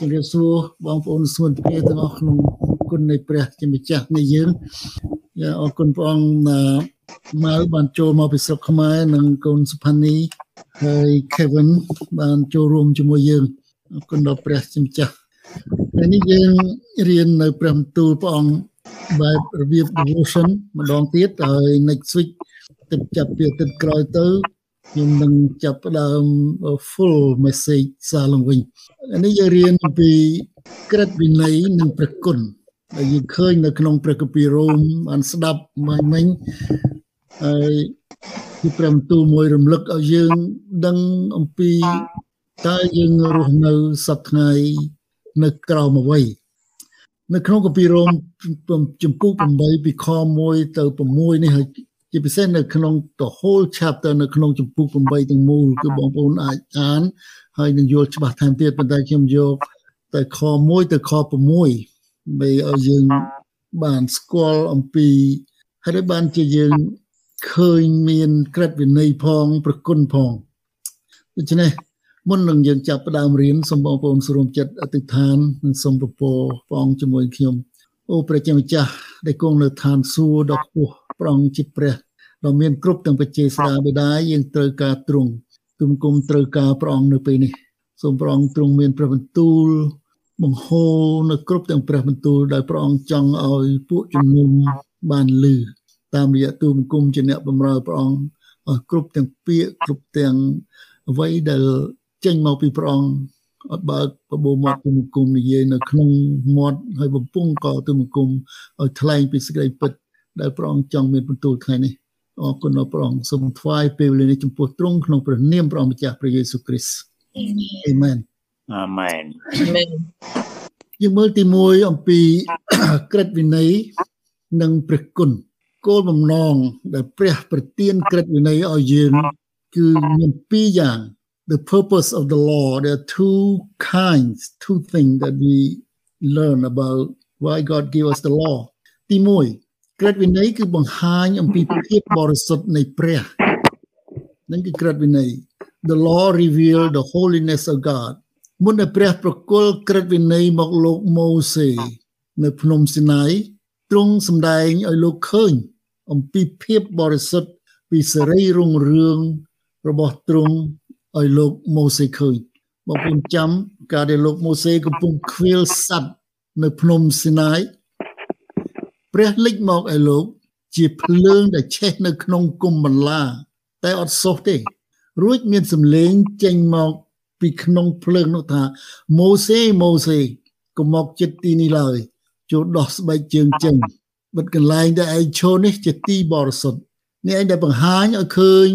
ជំរាបសួរបងប្អូនស្មន់ព្រាទាំងអស់ក្នុងគុណនៃព្រះជាម្ចាស់នៃយើងអរគុណព្រះអង្គមកបានចូលមកពីស្រុកខ្មែរនិងកូនសុផានីហើយ Kevin បានចូលរួមជាមួយយើងអរគុណដល់ព្រះជាម្ចាស់ហើយនេះយើងរៀននៅព្រះបន្ទូលព្រះអង្គបែបរបៀប devotion ម្ដងទៀតហើយ next week ទឹកចាប់ពីទឹកក្រោយទៅ ខ្ញុំនឹងចាប់ផ្ដើម full message សារឡើងវិញនេះយើងរៀនពីក្រឹតវិន័យនិងព្រះគុណដែលយើងឃើញនៅក្នុងព្រះគម្ពីររ៉ូមបានស្ដាប់មិញមិញហើយគឺព្រះបន្ទូលមួយរំលឹកឲ្យយើងដឹងអំពីតើយើងរស់នៅសប្តាហ៍ថ្ងៃនៅក្រោមអ្វីនៅក្នុងគម្ពីររ៉ូមចំពុក8ពីខ1ទៅ6នេះហើយ ជាពិសេសនៅក្នុង the whole chapter នៅក្នុងចំពុក8ទាំងមូលគឺបងប្អូនអាចអាន ហើយនឹងយល់ច្បាស់ថែមទៀតប៉ុន្តែខ្ញុំយកតែខ1ទៅខ6ដើម្បីឲ្យយើងបានស្គាល់អំពីហើយបានជាយើងឃើញមានក្រឹតវិន័យផង ប្រគុណផងដូច្នេះមុននឹងយើងចាប់ផ្ដើមរៀនសូមបងប្អូនស្រួមចិត្តអធិដ្ឋាននិងសូមពពរព្រះអង្គជាមួយខ្ញុំអូព្រះជាម្ចាស់ដែលគង់នៅឋានសួគ៌ដ៏ខ្ពស់ព្រះអង្គជាព្រះ ដ៏មានគ្រប់ទាំងបច្ចេស្តាបិតាយើងត្រូវការទ្រង់ទុំគុំត្រូវការព្រះអង្គនៅពេលនេះសូមព្រះអង្គទ្រង់មានព្រះបន្ទូលបង្ហូរនៅគ្រប់ទាំងព្រះបន្ទូលដែលព្រះអង្គចង់ឲ្យពួកជំនុំបានលឺតាមរយៈទូបង្គំជាអ្នកបម្រើព្រះអង្គឲ្យគ្រប់ទាំងពាក្យគ្រប់ទាំងអ្វីដែលចេញមកពីព្រះអង្គអត់បើកបបោមាត់ទូបង្គំនិយាយនៅក្នុងមាត់ហើយបំពង់កទូបង្គំឲ្យថ្លែងពីសេចក្តីពិតដែលព្រះអង្គចង់មានបន្ទូលថ្ងៃនេះ អរគុណដល់ព្រះអង្គសូមថ្វាយពេលវេលានេះចំពោះទ្រង់ក្នុងព្រះនាមព្រះអង្គម្ចាស់ព្រះយេស៊ូវគ្រីស្ទអេមែនអាមែនអាមែនយើងមើលទី1អំពីក្រឹតវិន័យនិងព្រះគុណគោលបំណងដែលព្រះប្រទានក្រឹតវិន័យឲ្យយើងគឺមានពីរយ៉ាង the purpose of the law there are two kinds two things that we learn about why God gave us the law ទី1 ក្រឹតវិន័យគឺបង្ហាញអំពីភាពបរិសុទ្ធនៃព្រះនឹងគឺក្រឹតវិន័យ the law reveal the holiness of God មុនដែលព្រះប្រគល់ក្រឹតវិន័យមកលោកម៉ូសេនៅភ្នំស៊ីណាយទ្រង់សម្ដែងឲ្យលោកឃើញ អំពីភាពបរិសុទ្ធពីសេរីរុងរឿងរបស់ទ្រង់ឲ្យលោកម៉ូសេឃើញបងប្អូនចាំការដែលលោកម៉ូសេកំពុងខ្វៀលសัตว์នៅភ្នំស៊ីណាយ ព្រះលេចមកឲ្យលោក ជាភ្លើងដែលឆេះនៅក្នុងគុំបន្លា តែអត់សុះទេ រួចមានសំឡេងចេញមកពីក្នុងភ្លើងនោះថាម៉ូសេម៉ូសេកុំមកចិត្តទីនេះឡើយចូលដោះស្បែកជើងចេញបិទកន្លែងដែលឯងឈរនេះជាទីបរិសុទ្ធនេះឯងដែលបង្ហាញឲ្យឃើញ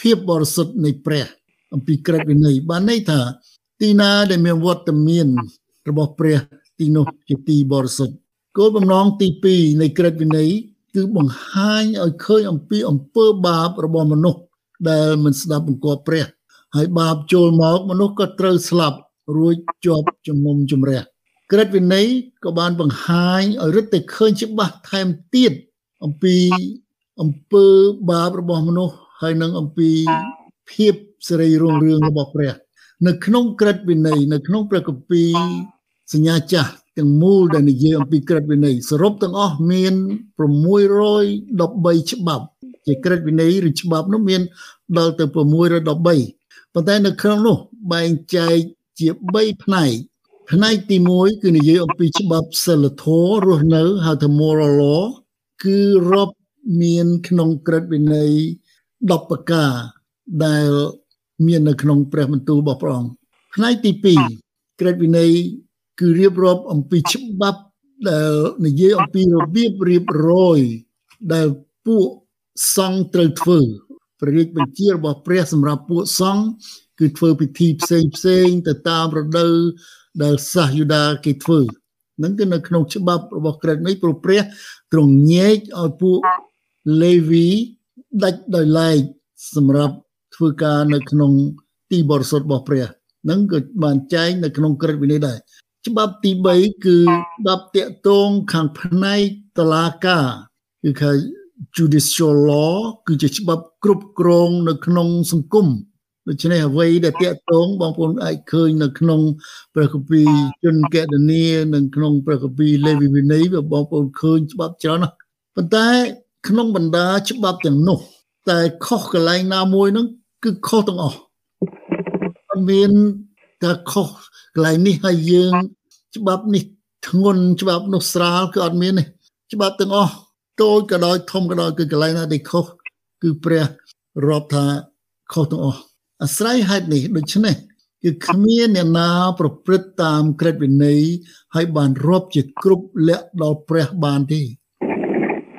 ភាពបរិសុទ្ធនៃព្រះ អំពីក្រឹតវិន័យបានន័យថាទីណាដែលមានវត្តមានរបស់ព្រះទីនោះជាទីបរិសុទ្ធ គោលបំណងទី2នៃក្រឹតវិន័យគឺបង្ហាញឲ្យឃើញអំពីអំពើបាបរបស់មនុស្សដែលមិនស្ដាប់បង្គាប់ព្រះហើយបាបចូលមកមនុស្សក៏ត្រូវស្លាប់រួចជាប់ជំនុំជម្រះក្រឹតវិន័យក៏បានបង្ហាញឲ្យរឹតតែឃើញច្បាស់ថែមទៀតអំពីអំពើបាបរបស់មនុស្សហើយនឹងអំពីភាពសេរីរុងរឿងរបស់ព្រះ នៅក្នុងក្រឹតវិន័យនៅក្នុងព្រះគម្ពីរសញ្ញាចាស់ ទាំងមូលដែលនិយាយអំពីក្រឹតវិន័យសរុបទាំងអស់មាន613ច្បាប់ជាក្រឹតវិន័យឬច្បាប់នោះមានដល់ទៅ613ប៉ុន្តែនៅក្នុងនោះបែងចែកជា3ផ្នែកផ្នែកទី1គឺនិយាយអំពីច្បាប់សិលធម៌រស់នៅហៅថា moral law គឺរាប់មានក្នុងក្រឹតវិន័យ10ប្រការដែលមាននៅក្នុងព្រះបន្ទូលរបស់ព្រះអង្គផ្នែកទី2ក្រឹតវិន័យ គឺរៀបរាប់អំពីច្បាប់ដែលនិយាយអំពីរបៀបរៀបរយដែលពួកសង្ឃត្រូវធ្វើព្រះរាជបញ្ជារបស់ព្រះសម្រាប់ពួកសង្ឃគឺធ្វើពិធីផ្សេងផ្សេងទៅតាមរដូវដែលសាសយូដាគេធ្វើនឹងគឺនៅក្នុងច្បាប់របស់ក្រឹតនេះព្រោះព្រះទ្រង់ញែកឲ្យពួកលេវីដាច់ដោយឡែកសម្រាប់ធ្វើការនៅក្នុងទីបរិសុទ្ធរបស់ព្រះនឹងក៏បានចែងនៅក្នុងក្រឹតវិន័យដែរ ច្បាប់ទី3គឺច្បាប់តាក់ទងខាងផ្នែកតឡាការគឺគេ judicial law គឺជាច្បាប់គ្រប់គ្រងនៅក្នុងសង្គមដូច្នេះអ្វីដែលតាក់ទងបងប្អូនអាចឃើញនៅក្នុងព្រះគម្ពីរជនកដនីនិងក្នុងព្រះគម្ពីរលេវីវិន័យបងប្អូនឃើញច្បាប់ច្រើនណាស់ប៉ុន្តែក្នុងបណ្ដាច្បាប់ទាំងនោះ តែខុសកន្លែងណាមួយហ្នឹងគឺខុសទាំងអស់អត់មានតែខុសកន្លែងនេះហើយយើង ច្បាប់នេះធ្ងន់ច្បាប់នោះស្រាលគឺអត់មានទេច្បាប់ទាំងអស់តូចក៏ដោយធំក៏ដោយគឺកន្លែងណាដែលខុសគឺព្រះរាប់ថាខុសទាំងអស់អាស្រ័យហេតុនេះដូច្នេះគឺគ្មានអ្នកណាប្រព្រឹត្តតាមក្រឹតវិន័យហើយបានរាប់ជាគ្រប់លក្ខដល់ព្រះបានទេ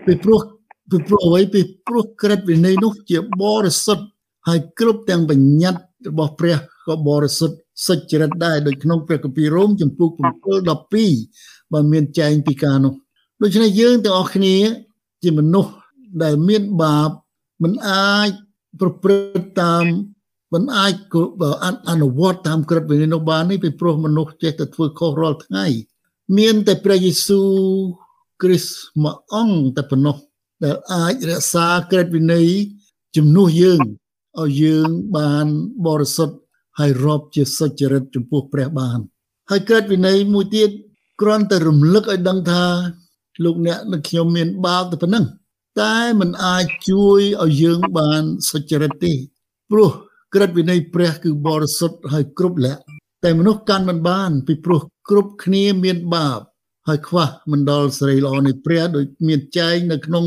ពីព្រោះពីព្រោះអ្វីពីព្រោះក្រឹតវិន័យនោះជាបរិសុទ្ធហើយគ្រប់ទាំងបញ្ញត្តិរបស់ព្រះក៏បរិសុទ្ធ សុចរិតដែរដូចក្នុងព្រះគម្ពីររ៉ូមចំពុក7 12បើមានចែងពីការនោះដូច្នេះយើងទាំងអស់គ្នា ជាមនុស្សដែលមានបាបមិនអាចប្រព្រឹត្តតាមមិនអាចអនុវត្តតាមក្រឹតវិន័យនោះបាននេះពីព្រោះមនុស្សចេះតែធ្វើខុសរាល់ថ្ងៃ មានតែព្រះយេស៊ូវគ្រីស្ទមួយអង្គតែប៉ុណ្ណោះដែលអាចរក្សាក្រឹតវិន័យជំនួសយើងឲ្យយើងបានបរិសុទ្ធ ហើយរាប់ជាសុចរិតចំពោះព្រះបាន ហើយក្រឹតវិន័យមួយទៀតគ្រាន់តែរំលឹកឲ្យដឹងថាលោកអ្នកនិងខ្ញុំមានបាបតែប៉ុណ្ណឹងតែมันអាចជួយឲ្យយើងបានសុចរិតទេព្រោះក្រឹតវិន័យព្រះគឺបរិសុទ្ធហើយគ្រប់លក្ខតែមនុស្សកាន់មិនបាន ពីព្រោះគ្រប់គ្នាមានបាប ហើយខ្វះមិនដល់សេរីល្អនៃព្រះដោយមានចែងនៅក្នុង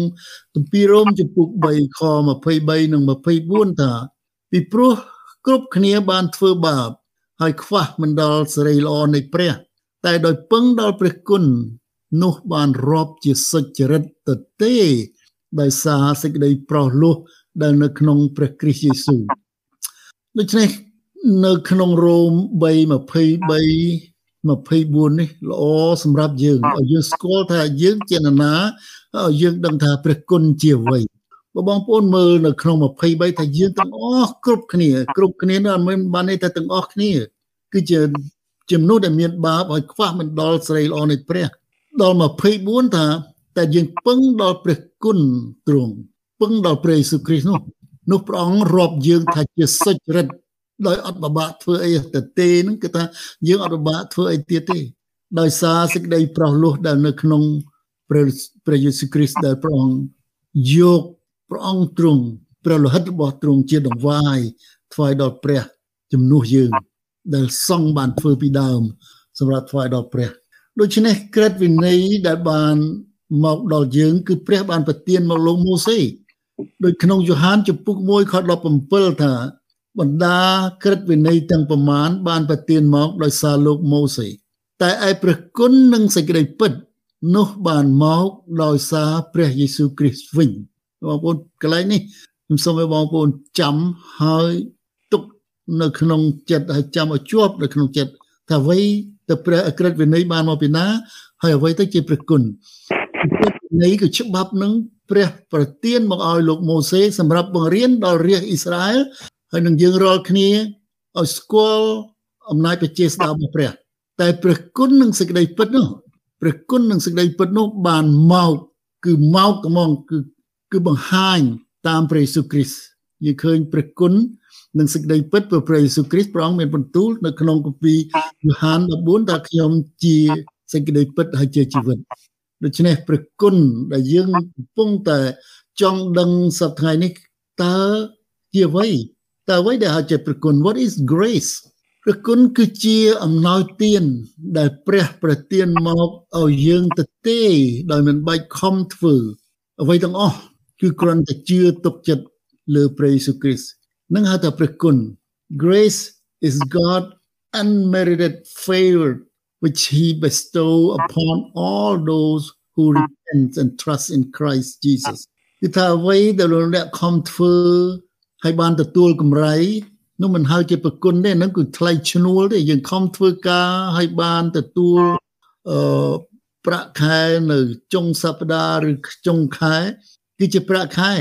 គម្ពីររ៉ូមចំពុក3ខ23និង24ថាពីព្រោះ គ្រប់គ្នាបានធ្វើបាប ហើយខ្វះមិនដល់សេរីល្អនៃព្រះ តែដោយពឹងដល់ព្រះគុណនោះបានរាប់ជាសុចរិតទៅទេ ដោយសារសេចក្តីប្រោសលោះដែលនៅក្នុងព្រះគ្រីស្ទយេស៊ូវដូច្នេះនៅក្នុងរ៉ូម3:23 24នេះល្អសម្រាប់យើងឲ្យយើងស្គាល់ថាយើងជានរណាឲ្យយើងដឹងថាព្រះគុណជាអ្វី បើបងប្អូនមើលនៅក្នុង23ថាយើងទាំងអស់គ្រប់គ្នា គ្រប់គ្នានោះមិនបានទេតែទាំងអស់គ្នា គឺជាជំនួសដែលមានបាបឲ្យខ្វះមិនដល់ស្រីល្អនៃព្រះដល់24ថាតែយើងពឹងដល់ព្រះគុណទ្រង់ពឹងដល់ព្រះយេស៊ូវគ្រីស្ទនោះនោះព្រះអង្គរាប់យើងថាជាសុចរិតដោយអត់បបាក់ធ្វើអីទៅទេហ្នឹងគឺថាយើងអត់បបាក់ធ្វើអីទៀតទេ ដោយសារសេចក្តីប្រោសលោះដែលនៅក្នុងព្រះព្រះយេស៊ូវគ្រីស្ទដែលព្រះអង្គយក ព្រះអង្គទ្រង់ព្រះលោហិតរបស់ទ្រង់ជាដង្វាយថ្វាយដល់ព្រះជំនួសយើង ដែលសង់បានធ្វើពីដើម សម្រាប់ថ្វាយដល់ព្រះដូច្នេះក្រឹតវិន័យដែលបានមកដល់យើង គឺព្រះបានប្រទានមកលោកម៉ូសេដោយក្នុងយ៉ូហានចំពុក1ខ17ថាបណ្ដាក្រឹតវិន័យទាំងប្រមាណបានប្រទានមកដោយសារលោកម៉ូសេតែឯព្រះគុណនិងសេចក្តីពិត នោះបានមកដោយសារព្រះយេស៊ូវគ្រីស្ទវិញ បងប្អូនកន្លែងនេះខ្ញុំសូមឲ្យបងប្អូនចាំហើយទុកនៅក្នុងចិត្តហើយចាំឲ្យជាប់នៅក្នុងចិត្តថាអ្វីទៅព្រះអក្រិតវិន័យបានមកពីណា ហើយអ្វីទៅជាព្រះគុណព្រះវិន័យគឺច្បាប់នឹងព្រះប្រទានមកឲ្យលោកម៉ូសេសម្រាប់បង្រៀនដល់រាជអ៊ីស្រាអែលហើយនឹងយើងរាល់គ្នាឲ្យស្គាល់អំណាចព្រះជាស្ដារបស់ព្រះ តែព្រះគុណនិងសេចក្តីពិតនោះព្រះគុណនិងសេចក្តីពិតនោះបានមកគឺមកត្មងគឺ គឺបង្ហាញតាមព្រះយេស៊ូវគ្រីស្ទយើងឃើញព្រះគុណនិងសេចក្តីពិតព្រះព្រះយេស៊ូវគ្រីស្ទព្រះអង្គមានបន្ទូលនៅក្នុងគម្ពីរយ៉ូហាន14ថាខ្ញុំជាសេចក្តីពិតហើយជាជីវិតដូច្នេះព្រះគុណដែលយើងកំពុងតែចង់ដឹងសប្តាហ៍នេះតើជាអ្វីតើអ្វីដែលហៅជាព្រះគុណ what is grace ព្រះគុណគឺជាអំណោយទាន ដែលព្រះប្រទានមកឲ្យយើងទៅទេដោយមិនបាច់ខំធ្វើអ្វីទាំងអស់ គឺគ្រាន់តែជឿទុកចិត្តលើព្រះយេស៊ូវគ្រីស្ទនឹងហៅថាព្រះគុណ grace is God unmerited favor which he bestow upon all those who repent and trust in Christ Jesus គឺថាអ្វីដែលលោកអ្នកខំធ្វើហើយបានទទួលកម្រៃនោះមិនហៅជាប្រគុណទេហ្នឹងគឺថ្លៃឈ្នួលទេយើងខំធ្វើការហើយបានទទួលអឺប្រាក់ខែនៅចុងសប្តាហ៍ឬចុងខែ គឺជាប្រាក់ខែ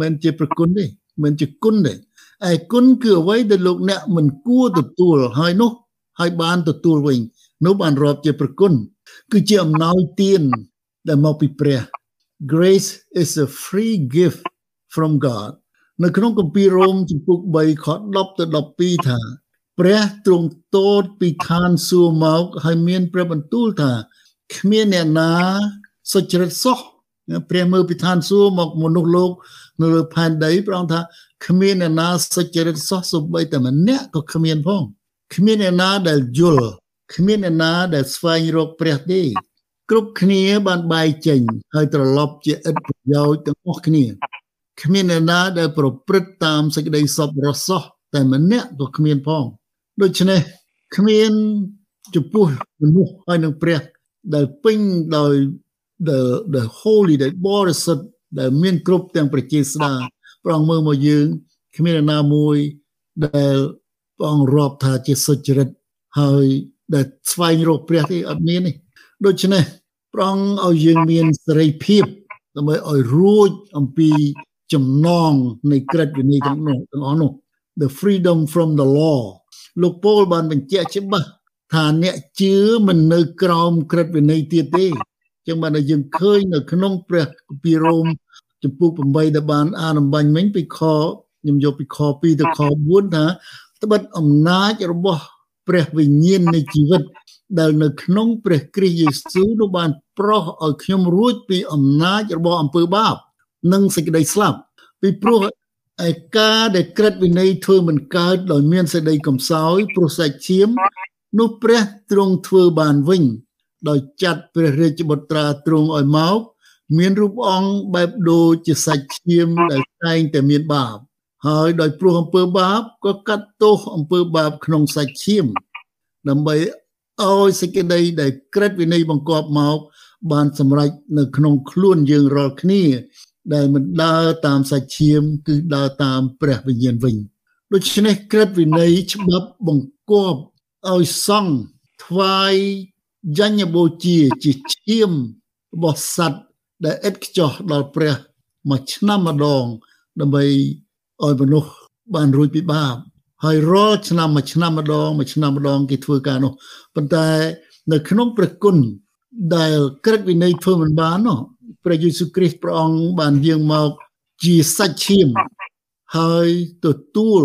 មិនជាប្រគុណទេមិនជាគុណទេឯគុណគឺអ្វីដែលលោកអ្នកមិនគួរទទួលហើយនោះហើយបានទទួលវិញនោះបានរាប់ជាប្រគុណគឺជាអំណោយទានដែលមកពីព្រះ grace is a free gift from god នៅក្នុងគម្ពីររ៉ូមជំពូក3ខ10ទៅ12ថាព្រះទ្រង់តូតពីឋានសួគ៌មកហើយមានព្រះបន្ទូលថាគ្មានអ្នកណាសុចរិតសោះ ព្រះមើលពីឋានសួគ៌មកមនុស្សលោកនៅលើផែនដីព្រះអង្គថាគ្មានអ្នកណាសុចរិតសោះសូម្បីតែម្នាក់ក៏គ្មានផងគ្មានអ្នកណាដែលយល់គ្មានអ្នកណាដែលស្វែងរកព្រះទេគ្រប់គ្នាបានបែកចេញហើយត្រឡប់ជាឥតប្រយោជន៍ទាំងអស់គ្នាគ្មានអ្នកណាដែលប្រព្រឹត្តតាមសេចក្តីសប្បុរសតែម្នាក់ក៏គ្មានផងដូច្នេះគ្មានចំពោះមនុស្សហើយនឹងព្រះដែលពេញដោយ the the holy ដែលបរិសុទ្ធដែលមានគ្រប់ទាំងប្រជាស្ដាព្រះអង្គមើលមកយើងគ្មានណាមួយដែលព្រះអង្គរាប់ថាជាសុចរិតហើយដែលស្វែងរកព្រះទេអត់មានទេដូច្នេះព្រះអង្គឲ្យយើងមានសេរីភាពដើម្បីឲ្យរួចអំពីចំណងនៃក្រឹតវិន័យទាំងនោះទាំងអស់នោះ the freedom from the law លោកពូលបានបញ្ជាក់ច្បាស់ថាអ្នកជឿមិននៅក្រោមក្រឹតវិន័យទៀតទេ ចឹងបានឲ្យយើងឃើញនៅក្នុងព្រះគម្ពីររ៉ូមចំពុក8ដែលបានអានអំបញ្ញមិញពីខខ្ញុំយកពីខ2ទៅខ4ថាត្បិតអំណាចរបស់ព្រះវិញ្ញាណនៃជីវិតដែលនៅក្នុងព្រះគ្រីស្ទយេស៊ូវនោះបានប្រោះឲ្យខ្ញុំរួចពីអំណាចរបស់អំពើបាប និងសេចក្តីស្លាប់ពីព្រោះឯការដែលក្រិតវិន័យធ្វើមិនកើតដោយមានសេចក្តីកំសោយព្រោះសាច់ឈាមនោះព្រះទ្រង់ធ្វើបានវិញ ដោយចាត់ព្រះរាជបុត្រាទ្រង់ឲ្យមក មានរូបអង្គបែបដូចជាសាច់ឈាមដែលតែងតែមានបាប ហើយដោយព្រោះអំពើបាបក៏កាត់ទោសអំពើបាបក្នុងសាច់ឈាម ដើម្បីឲ្យសេចក្តីដែលក្រិតវិន័យបង្កប់មក បានសម្រេចនៅក្នុងខ្លួនយើងរាល់គ្នា ដែលមិនដើរតាមសាច់ឈាមគឺដើរតាមព្រះវិញ្ញាណវិញដូច្នេះក្រិតវិន័យច្បាប់បង្គាប់ឲ្យសង់ថ្វាយ យញ្ញបូជាជាឈាមរបស់សត្វដែលឥតខ្ចោះដល់ព្រះមួយឆ្នាំម្ដង ដើម្បីឲ្យមនុស្សបានរួចពីបាបហើយរាល់ឆ្នាំមួយឆ្នាំម្ដងមួយឆ្នាំម្ដងគេធ្វើការនោះប៉ុន្តែនៅក្នុងព្រះគុណដែលក្រឹតវិន័យធ្វើមិនបាននោះព្រះយេស៊ូវគ្រីស្ទព្រះអង្គបានយាងមកជាសាច់ឈាមហើយទទួល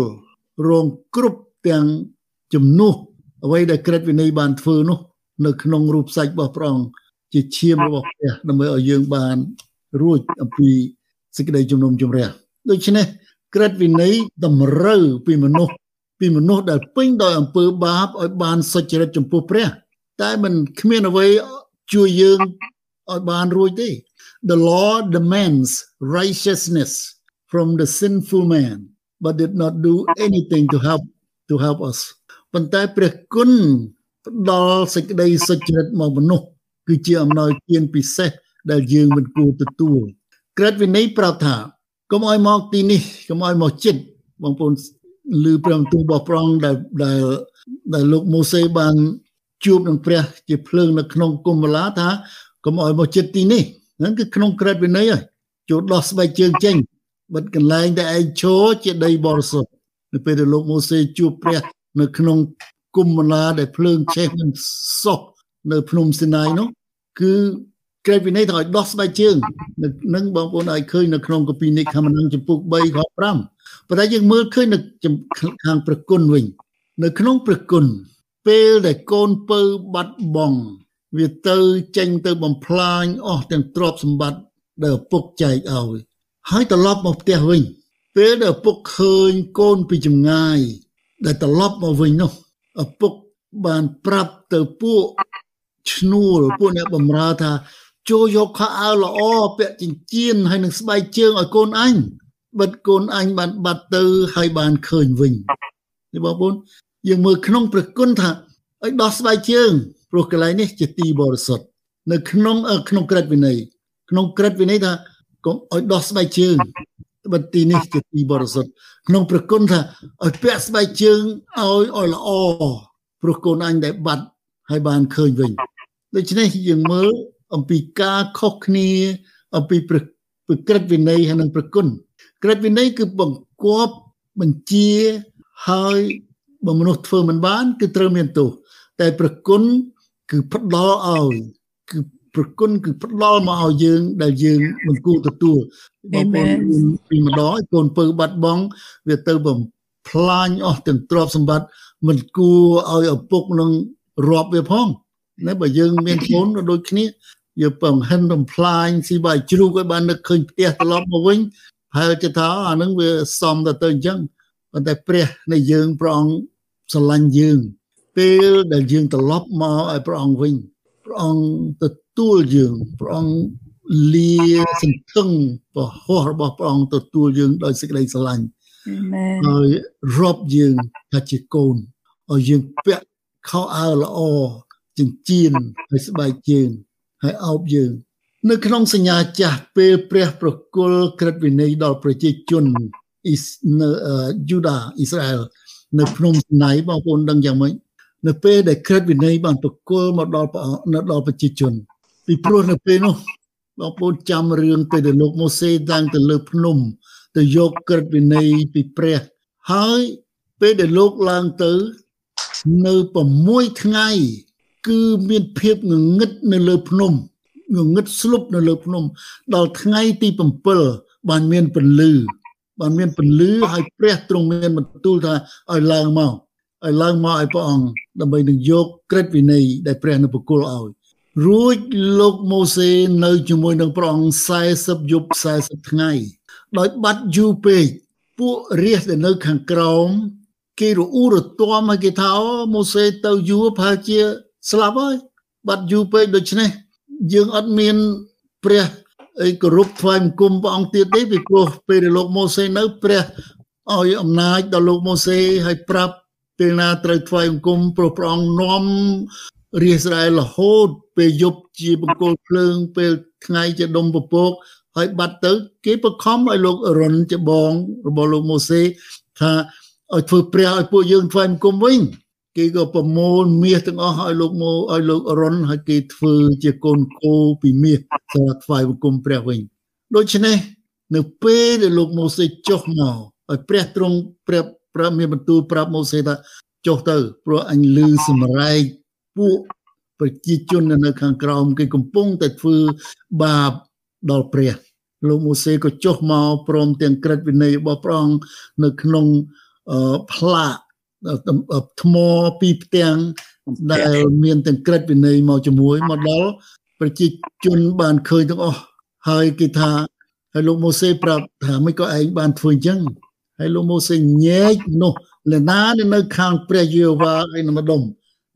រងគ្រប់ទាំងជំនួសអ្វីដែលក្រឹតវិន័យបានធ្វើនោះ នៅក្នុងរូបសាច់របស់ព្រះអង្គជាឈាមរបស់ព្រះដើម្បីឲ្យយើងបានរួចអំពីសេចក្តីជំនុំជម្រះដូច្នេះក្រឹតវិន័យតម្រូវពីមនុស្សពីមនុស្សដែលពេញដោយអំពើបាបឲ្យបានសុចរិតចំពោះព្រះ តែมันគ្មានអ្វីជួយយើងឲ្យបានរួចទេ The law demands righteousness from the sinful man but did not do anything to help to help us ប៉ុន្តែព្រះគុណ ផ្ដល់សេចក្តីសុចរិតមកមនុស្សគឺជាអំណោយទានពិសេសដែលយើងមិនគួរទទួលក្រឹតវិន័យប្រាប់ថាកុំឲ្យមកទីនេះកុំឲ្យមកចិត្តបងប្អូនឮព្រះបន្ទូលរបស់ព្រះអង្គដែលដែលដែលលោកម៉ូសេបានជួបនឹងព្រះជាភ្លើងនៅក្នុងគុំវឡាថាកុំឲ្យមកចិត្តទីនេះហ្នឹងគឺក្នុងក្រឹតវិន័យហើយចូលដោះស្បែកជើងចេញបិទកន្លែងដែលឯងឈរជាដីបរិសុទ្ធនៅពេលដែលលោកម៉ូសេជួបព្រះ នៅក្នុង គុំវឡាដែលភ្លើងឆេះមិនសោះនៅភ្នំស៊ីណាយនោះគឺក្រែកវិន័យថាឲ្យដោះស្បែកជើងនឹងបងប្អូនឲ្យឃើញនៅក្នុងកពីនិខមនឹងចំពុក3ខ5ប៉ុន្តែយើងមើលឃើញនៅខាងប្រគុណវិញ នៅក្នុងប្រគុណពេលដែលកូនពៅបាត់បង់វាទៅចេញទៅបំផ្លាញអស់ទាំងទ្រព្យសម្បត្តិដែលឪពុកចែកឲ្យហើយត្រឡប់មកផ្ទះវិញ ពេលដែលឪពុកឃើញកូនពីចម្ងាយដែលត្រឡប់មកវិញនោះ ឪពុកបានប្រាប់ទៅពួកឈ្នួលពួកអ្នកបម្រើថាចូលយកខោអាវល្អពាក់ចិញ្ចៀនហើយនឹងស្បែកជើងឲ្យកូនអញបិទកូនអញបានបាត់ទៅហើយបានឃើញវិញនេះបងប្អូនយើងមើលក្នុងព្រះគុណថាឲ្យដោះស្បែកជើងព្រោះកន្លែងនេះជាទីបរិសុទ្ធនៅក្នុងក្នុងក្រឹតវិន័យក្នុងក្រឹតវិន័យថាកុំឲ្យដោះស្បែកជើង បិទទីនេះជាទីបរិសុទ្ធក្នុងព្រះគុណថាឲ្យពាក់ស្បែកជើងឲ្យឲ្យល្អព្រោះកូនអញដែលបាត់ហើយបានឃើញវិញដូច្នេះយើងមើលអំពីការខុសគ្នាអំពីប្រក្រឹតវិន័យហើយនិងប្រគុណក្រឹតវិន័យគឺបង្គាប់បញ្ជាហើយបើមនុស្សធ្វើមិនបាន គឺត្រូវមានទោសតែប្រគុណគឺផ្ដល់ឲ្យគឺ ប្រគុណគឺផ្ដល់មកឲ្យយើង ដែលយើងមិនគួរទទួលបងប្អូនពីម្ដងកូនពៅបាត់បង់វាទៅបំផ្លាញអស់ទាំងទ្រព្យសម្បត្តិមិនគួរឲ្យឪពុកនឹងរាប់វាផងណាបើយើងមានកូនដូចគ្នាយើងបង្ហិនបំផ្លាញស៊ីបាយជ្រូកឲ្យបាននឹកឃើញផ្ទះត្រឡប់មកវិញហើយគេថាអានឹងវាសំទៅទៅអញ្ចឹងប៉ុន្តែព្រះនៃយើងព្រះអង្គស្រឡាញ់យើងពេលដែលយើងត្រឡប់មកឲ្យព្រះអង្គវិញព្រះអង្គទ ទួលយើងព្រះអង្គលាសន្ធឹងពហោះរបស់ព្រះអង្គទទួលយើងដោយសេចក្តីស្រឡាញ់អាមែនហើយរាប់យើងថាជាកូនឲ្យយើងពាក់ខោអាវល្អចិញ្ចៀនហើយស្បែកជើងហើយអោបយើង នៅក្នុងសញ្ញាចាស់ពេលព្រះប្រគល់ក្រឹតវិន័យដល់ប្រជាជនអ៊ីសនៅយូដាអ៊ីស្រាអែលនៅភ្នំស្នៃបងប្អូនដឹងយ៉ាងម៉េចនៅពេលដែលក្រឹតវិន័យបានប្រគល់មកដល់នៅដល់ប្រជាជន ពីព្រោះនៅពេលនោះបងប្អូនចាំរឿងពេលដែលលោកម៉ូសេតាំងទៅលើភ្នំ ទៅយកក្រឹតវិន័យពីព្រះហើយពេលដែលលោកឡើងទៅនៅ6ថ្ងៃ គឺមានភាពងងឹតនៅលើភ្នំងងឹតស្លុបនៅលើភ្នំ ដល់ថ្ងៃទី7បានមានពន្លឺបានមានពន្លឺហើយព្រះទ្រង់មានបន្ទូលថាឲ្យឡើងមកឲ្យឡើងមកឲ្យព្រះអង្គដើម្បីនឹងយកក្រឹតវិន័យដែលព្រះនៅបកុលឲ្យ រួចលោកម៉ូសេនៅជាមួយនឹងព្រះអង្គ40យប់40ថ្ងៃ ដោយបាត់យូរពេកពួករាជដែលនៅខាងក្រោមគេរអ៊ូរទាំមកគេថាម៉ូសេទៅយូរប្រហែលជាស្លាប់ហើយបាត់យូរពេកដូច្នេះយើងអត់មានព្រះអីគោរពថ្វាយបង្គំព្រះអង្គទៀតទេពីព្រោះពេលដែលលោកម៉ូសេនៅព្រះឲ្យអំណាចដល់លោកម៉ូសេឲ្យប្រាប់ពេលណាត្រូវថ្វាយបង្គំព្រោះព្រះអង្គនាំ រាជស្រាយរហូតពេលយប់ជាបង្គោលភ្លើងពេលថ្ងៃជាដុំពពកហើយបាត់ទៅ គេបខំឲ្យលោករុនជាបងរបស់លោកម៉ូសេថាឲ្យធ្វើព្រះឲ្យពួកយើងថ្វាយបង្គំវិញគេក៏ប្រមូលមាសទាំងអស់ឲ្យលោកម៉ូឲ្យលោករុនហើយគេធ្វើជាកូនគោពីមាសសម្រាប់ថ្វាយបង្គំព្រះវិញដូច្នេះនៅពេលដែលលោកម៉ូសេចុះមកឲ្យព្រះទ្រង់ព្រះព្រះមានបន្ទូលប្រាប់ម៉ូសេថាចុះទៅព្រោះអញលឺសម្រែក ពួកប្រជាជននៅខាងក្រោមគេកំពុងតែធ្វើបាបដល់ព្រះលោកម៉ូសេក៏ចុះមកព្រមទាំងក្រឹតវិន័យរបស់ព្រះអង្គនៅក្នុងផ្លាកថ្មពីផ្ទាំងដែលមានទាំងក្រឹតវិន័យមកជាមួយមកដល់ប្រជាជនបានឃើញទាំងអស់ហើយគេថាហើយលោកម៉ូសេប្រាប់ថាមិនក៏ឯងបានធ្វើអញ្ចឹងហើយលោកម៉ូសេញែកនោះលណានៅខាងព្រះយេហូវ៉ាឯនៅម្ដុំ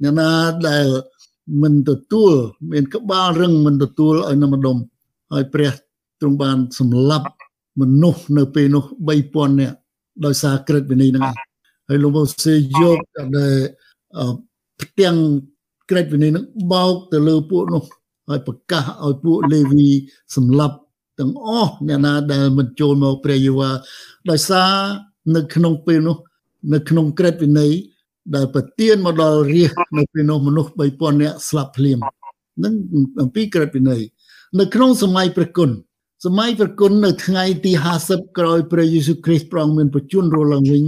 អ្នកណាដែលមិនទទួលមានក្បាលរឹងមិនទទួលឲ្យនៅម្ដុំហើយព្រះទ្រង់បានសម្លាប់មនុស្សនៅពេលនោះ3000នាក់ដោយសារក្រឹតវិន័យហ្នឹងហើយលោកម៉ូសេយកដែលផ្ទាំងក្រឹតវិន័យហ្នឹងបោកទៅលើពួកនោះហើយប្រកាសឲ្យពួកលេវីសម្លាប់ទាំងអស់អ្នកណាដែលមិនចូលមកព្រះយេហូវ៉ាដោយសារនៅក្នុងពេលនោះ នៅក្នុងក្រឹតវិន័យ ដែលប្រទៀនមកដល់រាជនៅពេលនោះមនុស្ស3000នាក់ស្លាប់ភ្លាមនឹងអំពីក្រឹតវិន័យនៅក្នុងសម័យព្រះគុណសម័យព្រះគុណនៅថ្ងៃទី50ក្រោយព្រះយេស៊ូវគ្រីស្ទព្រះអង្គមានប្រជញ្ញរលឡើងវិញ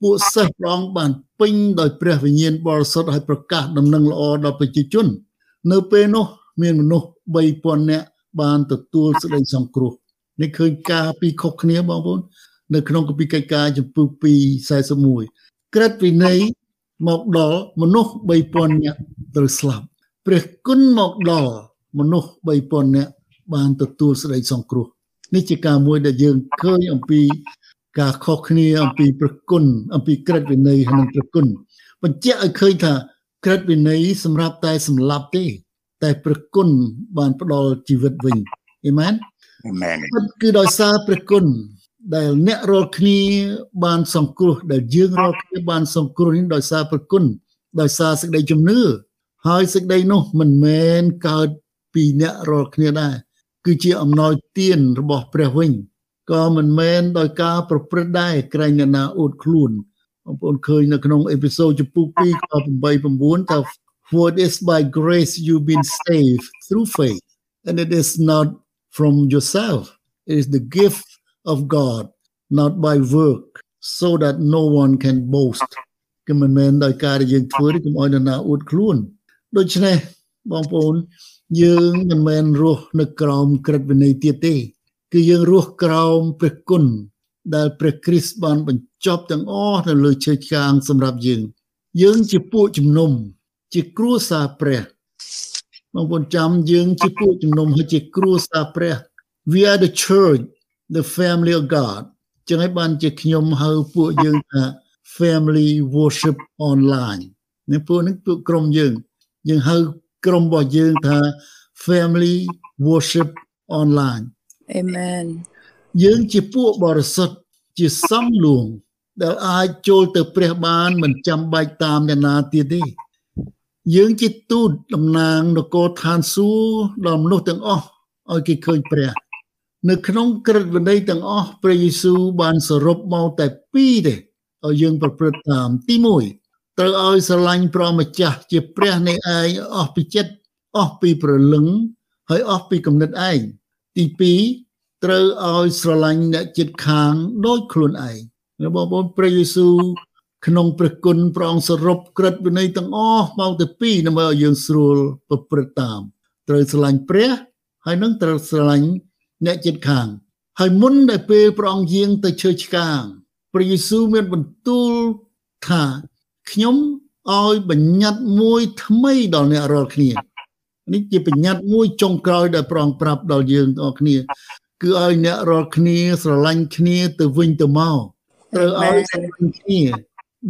ពួកសិស្សព្រះអង្គបានពេញដោយព្រះវិញ្ញាណបរិសុទ្ធឲ្យប្រកាសដំណឹងល្អដល់ប្រជាជន នៅពេលនោះមានមនុស្ស3000នាក់បានទទួលសេចក្តីសង្គ្រោះនេះឃើញការពីខុសគ្នាបងប្អូននៅក្នុងគម្ពីរកិច្ចការចំពុ2 41ក្រឹតវិន័យ មកដល់មនុស្ស3000នាក់ត្រូវស្លាប់ព្រះគុណមកដល់មនុស្ស3000នាក់បានទទួលសេចក្តីសង្គ្រោះនេះជាការមួយដែលយើងឃើញអំពីការខុសគ្នាអំពីប្រគុណអំពីក្រឹតវិន័យនិងប្រគុណបញ្ជាក់ឲ្យឃើញថាក្រឹតវិន័យសម្រាប់តែសម្លាប់ទេ តែប្រគុណបានផ្ដល់ជីវិតវិញអេមែនអេមែនគឺដោយសារព្រះគុណ ដែលអ្នករាល់គ្នាបានសង្គ្រោះដែលយើងរាល់គ្នាបានសង្គ្រោះនេះដោយសារប្រគុណដោយសារសេចក្តីជំនឿហើយសេចក្តីនោះមិនមែនកើតពីអ្នករាល់គ្នាដែរគឺជាអំណោយទានរបស់ព្រះវិញក៏មិនមែនដោយការប្រព្រឹត្តដែរក្រែងអ្នកណាអួតខ្លួនបងប្អូនឃើញនៅក្នុងអេពីសូតចំពុក2ខ8 9ថា for it is by grace you've been saved through faith and it is not from yourself it is the gift of God not by work so that no one can boast គឺមិនមែនដោយការដែលយើងធ្វើទេកុំឲ្យនរណាអួតខ្លួនដូច្នេះបងប្អូន យើងមិនមែនរស់នៅក្រោមក្រឹតវិន័យទៀតទេ គឺយើងរស់ក្រោមព្រះគុណដែលព្រះគ្រីស្ទបានបញ្ចប់ទាំងអស់នៅលើឈើឆ្កាងសម្រាប់យើង យើងជាពួកជំនុំ ជាគ្រួសារព្រះបងប្អូនចាំយើងជាពួកជំនុំហើយជាគ្រួសារព្រះ we are the church the family of god ចឹងហើយបានជាខ្ញុំហៅពួកយើងថា family worship online នេះពួកនេះពួកក្រុមយើងយើងហៅក្រុមរបស់យើងថា family worship online amen យើងជាពួកបរិសុទ្ធជាសំលួង ដែលអាចចូលទៅព្រះបានមិនចាំបាច់តាមអ្នកណាទៀតទេយើងជាទូតតំណាងនគរឋានសួគ៌ដល់មនុស្សទាំងអស់ឲ្យគេឃើញព្រះ នៅក្នុងក្រឹតវិន័យទាំងអស់ព្រះយេស៊ូវបានសរុបមកតែពីរទេឲ្យយើងប្រព្រឹត្តតាមទី1ត្រូវឲ្យស្រឡាញ់ព្រះម្ចាស់ជាព្រះនៃឯងអស់ពីចិត្តអស់ពីព្រលឹងហើយអស់ពីគំនិតឯងទី2ត្រូវឲ្យស្រឡាញ់អ្នកចិត្តខាងដូចខ្លួនឯងបងប្អូនព្រះយេស៊ូវក្នុងព្រះគុណព្រះអង្គសរុបក្រឹតវិន័យទាំងអស់មកទៅពីរដើម្បីឲ្យយើងស្រួលប្រព្រឹត្តតាម ត្រូវស្រឡាញ់ព្រះហើយនឹងត្រូវស្រឡាញ់ អ្នកចិត្តខាង ហើយមុនដែលពេលព្រះអង្គយាងទៅឈើឆ្កាងព្រះយេស៊ូវមានបន្ទូលថាខ្ញុំឲ្យបញ្ញត្តិមួយថ្មីដល់អ្នករាល់គ្នានេះជាបញ្ញត្តិមួយចុងក្រោយដែលព្រះអង្គប្រាប់ដល់យើងទាំងអស់គ្នា គឺឲ្យអ្នករាល់គ្នាស្រឡាញ់គ្នាទៅវិញទៅមកត្រូវឲ្យស្រឡាញ់គ្នា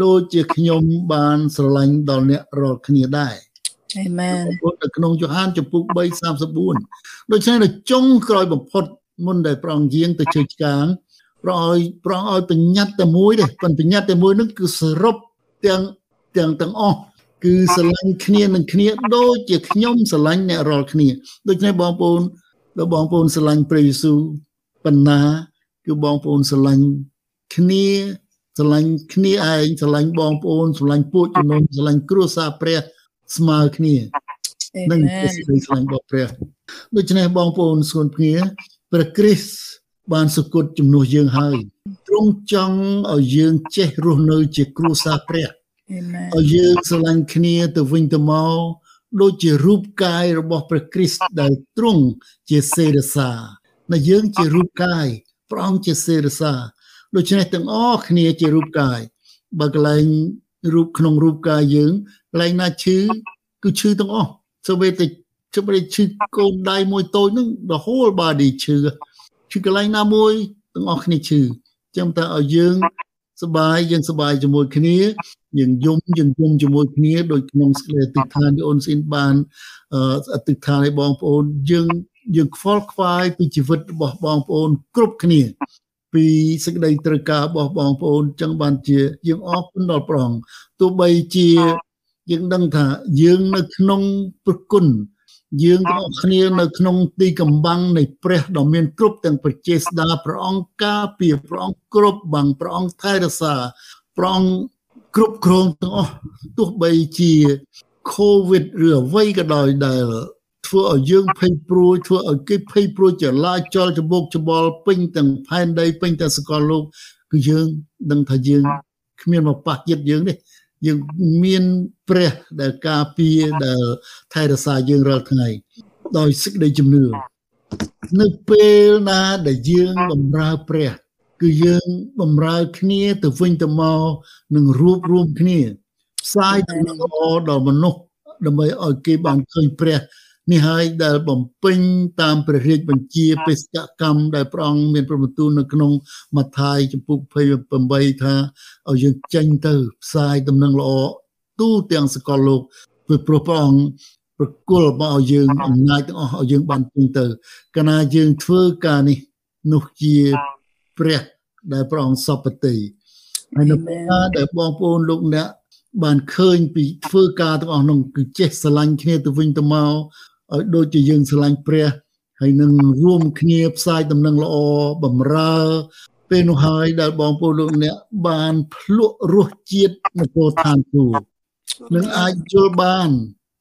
ដូចជាខ្ញុំបានស្រឡាញ់ដល់អ្នករាល់គ្នាដែរ អាមែននៅក្នុងយ៉ូហានចំពុក3:34ដូច្នេះនៅចុងក្រោយបំផុតមុនដែលព្រះអង្គយាងទៅជើឆ្កាងព្រះឲ្យព្រះឲ្យបញ្ញត្តិតែមួយទេប៉ុន្តែបញ្ញត្តិតែមួយនោះគឺសរុបទាំងទាំងទាំងអស់គឺស្រឡាញ់គ្នានឹងគ្នាដូចជាខ្ញុំស្រឡាញ់អ្នករាល់គ្នាដូច្នេះបងប្អូនដល់បងប្អូនស្រឡាញ់ព្រះយេស៊ូវបណ្ណាគឺបងប្អូនស្រឡាញ់គ្នាស្រឡាញ់គ្នាឯងស្រឡាញ់បងប្អូនស្រឡាញ់ពួកជំនុំស្រឡាញ់គ្រួសារព្រះ ស្មើគ្នានឹងជាសេចក្តីស្រឡាញ់របស់ព្រះដូច្នេះបងប្អូនស្គនភ្ងាព្រះគ្រីស្ទបានសគត់ជំនួសយើងហើយទ្រង់ចង់ឲ្យយើងចេះរស់នៅជាគ្រួសារព្រះឲ្យយើងស្រឡាញ់គ្នាទៅវិញទៅមកដូចជារូបកាយរបស់ព្រះគ្រីស្ទដែលទ្រង់ជាសេរសាដែលយើងជារូបកាយព្រះអង្គជាសេរសាដូច្នេះទាំងអស់គ្នាជារូបកាយបើកន្លែងរូបក្នុងរូបកាយយើង កន្លែងណាឈឺគឺឈឺទាំងអស់សូម្បីតែជម្រាបឈឺកូនដៃមួយតូចហ្នឹង the whole body ឈឺឈឺកន្លែងណាមួយទាំងអស់គ្នាឈឺចាំតែឲ្យយើងសបាយយើងសបាយជាមួយគ្នាយើងយំយើងយំជាមួយគ្នាដោយក្នុងសេចក្តីអតិថានទីអូនស៊ីនបានអតិថានឲ្យបងប្អូនយើងយើងខ្វល់ខ្វាយពីជីវិតរបស់បងប្អូន គ្រប់គ្នា ពីសេចក្តីត្រូវការរបស់បងប្អូនចឹងបានជាយើងអរគុណដល់ព្រះអង្គទោះបីជា យើងដឹងថាយើងនៅក្នុងប្រគុណយើងទាំងអស់គ្នានៅក្នុងទីកំបាំងនៃព្រះដ៏មានគ្រប់ទាំងប្រជាស្ដាព្រះអង្គការពារព្រះអង្គគ្រប់បាំងព្រះអង្គថែរក្សាព្រះអង្គគ្រប់គ្រងទាំងអស់ទោះបីជា COVID ឬអ្វីក៏ដោយដែលធ្វើឲ្យយើងភ័យព្រួយធ្វើឲ្យគេភ័យព្រួយចលាចលច្បុកច្បល់ពេញទាំងផែនដីពេញទាំងសកលលោកគឺយើងដឹងថាយើងគ្មានមកប៉ះចិត្តយើងទេ យើងមានព្រះដែលការពារដែលថែរក្សាយើងរាល់ថ្ងៃដោយសេចក្តីជំនឿនៅពេលណាដែលយើងបំរើព្រះ គឺយើងបំរើគ្នាទៅវិញទៅមកនឹងរួបរวมគ្នាផ្សាយដំណឹងល្អដល់មនុស្សដើម្បីឲ្យគេបានឃើញព្រះ នេះហើយដែលបំពេញតាមព្រះរាជបញ្ជាបេសកកម្មដែលព្រះអង្គមានប្របន្ទូលនៅក្នុងម៉ាថាយចំពុក28ថាឲ្យយើងចេញទៅផ្សាយដំណឹងល្អទូទាំងសកលលោកព្រោះព្រះអង្គប្រគល់មកឲ្យយើងអំណាចទាំងអស់ឲ្យយើងបានពេញទៅកាលណាយើងធ្វើការនេះនោះជាព្រះដែលព្រះអង្គសពតិហើយនៅពេលដែលបងប្អូនលោកអ្នកបានឃើញពីធ្វើការទាំងអស់នោះគឺចេះស្រឡាញ់គ្នាទៅវិញទៅមក ឲ្យដូចជាយើងស្រឡាញ់ព្រះហើយនឹងរួមគ្នាផ្សាយដំណឹងល្អបំរើពេលនោះហើយដែលបងប្អូនលោកអ្នកបានភ្លក់រសជាតិនគរឋានទូនឹងអាចយល់បាន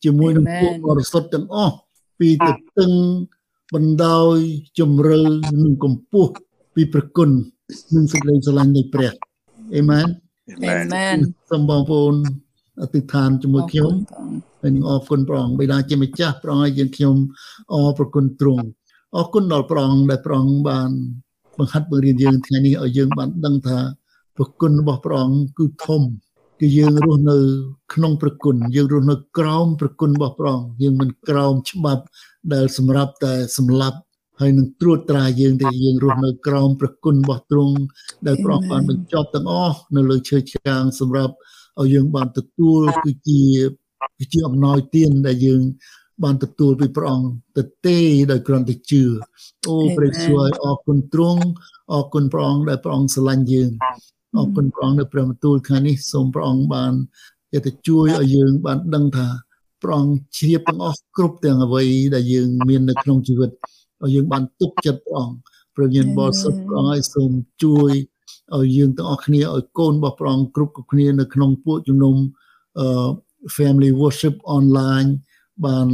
ជាមួយនឹងពួកបរិសុទ្ធទាំងអស់ពីទឹកទឹងបណ្ដោយជំរឿនិងកម្ពស់ពីព្រះគុណនិងសេចក្តីស្រឡាញ់នៃព្រះអេមែនអេមែនសូមបងប្អូនអធិដ្ឋានជាមួយខ្ញុំ ហើយនឹងអរគុណព្រះអង្គបិតាជាម្ចាស់ព្រះអង្គឲ្យយើងខ្ញុំអរប្រគុណទ្រង់អរគុណដល់ព្រះអង្គដែលព្រះអង្គបានបង្ហាត់បង្រៀនយើងថ្ងៃនេះឲ្យយើងបានដឹងថាប្រគុណរបស់ព្រះអង្គគឺធំគឺយើងរស់នៅ ក្នុងប្រគុណយើងរស់នៅក្រោមប្រគុណរបស់ព្រះអង្គយើងមិនក្រោមច្បាប់ដែលសម្រាប់តែសម្លាប់ហើយនឹងត្រួតត្រាយើងដែលយើងរស់នៅក្រោមប្រគុណរបស់ទ្រង់ដែលព្រះអង្គបានបញ្ចប់ទាំងអស់នៅលើឈើឆ្កាងសម្រាប់ឲ្យយើងបានទទួលគឺជា គឺជាអំណោយទានដែលយើង បានទទួលពីព្រះអង្គទៅទេដោយគ្រាន់តែជឿអូព្រះសួរអរគុណទ្រង់អរគុណព្រះអង្គដែលព្រះអង្គស្រឡាញ់យើងអរគុណព្រះអង្គនៅព្រះបន្ទូលថ្ងៃនេះសូមព្រះអង្គបានទៅជួយឲ្យយើងបានដឹងថាព្រះអង្គជ្រាបទាំងអស់គ្រប់ទាំងអ្វីដែលយើងមាននៅក្នុងជីវិតឲ្យយើងបានទុកចិត្តព្រះអង្គព្រះញាណបរិសុទ្ធព្រះអង្គឲ្យសូមជួយឲ្យយើងទាំងអស់គ្នាឲ្យកូនរបស់ព្រះអង្គគ្រប់គ្រប់គ្នានៅក្នុងពួកជំនុំអឺ family worship online បាន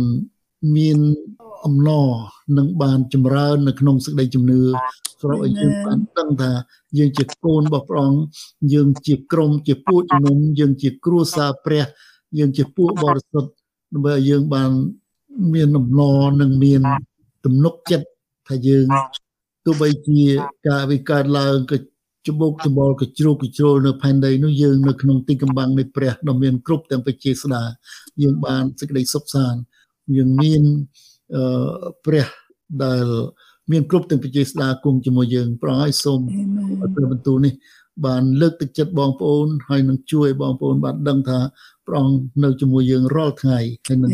មានអំណរនិងបានចម្រើន នៅក្នុងសេចក្តីជំនឿស្របឲ្យយើងបានដឹងថា យើងជាកូនរបស់ព្រះអង្គយើងជាក្រុមជាពួកជំនុំយើងជាគ្រួសារព្រះ យើងជាពួកបរិសុទ្ធដើម្បីឲ្យយើងបានមានអំណរនិងមានទំនុកចិត្តថាយើងទោះបីជាការវិកើតឡើងក៏ ច្បុកច្បល់ក៏ជ្រុកជ្រុលនៅផែនដីនោះយើងនៅក្នុងទីកំបាំងនៃព្រះដ៏មានគ្រប់ទាំងបជាស្ដាយើងបានសេចក្តីសុខសាន្តយើងមានអឺព្រះដែលមានគ្រប់ទាំងបជាស្ដាគង់ជាមួយយើងប្រឲ្យសូមព្រះបន្ទូលនេះ បានលើកទឹកចិត្តបងប្អូនហើយនឹងជួយបងប្អូនបានដឹងថាព្រះអង្គនៅជាមួយយើងរាល់ថ្ងៃហើយនឹង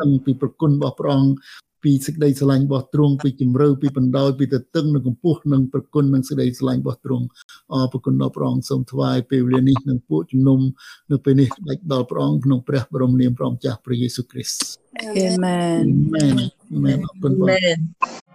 ដឹងពីប្រគុណរបស់ព្រះអង្គ ពីសេចក្តីស្រឡាញ់របស់ទ្រង់ពីជំរឿពីបណ្ដោយពីទៅតឹងនិងកម្ពស់និងប្រគុណនិងសេចក្តីស្រឡាញ់របស់ទ្រង់អរប្រគុណដល់ព្រះអង្គសូមថ្វាយពេលវេលានេះនឹងពួកជំនុំនៅពេលនេះដាច់ដល់ព្រះអង្គក្នុងព្រះបរមនាមព្រះម្ចាស់ព្រះយេស៊ូវគ្រីស្ទ Amen. Amen. Amen. អរគុណបង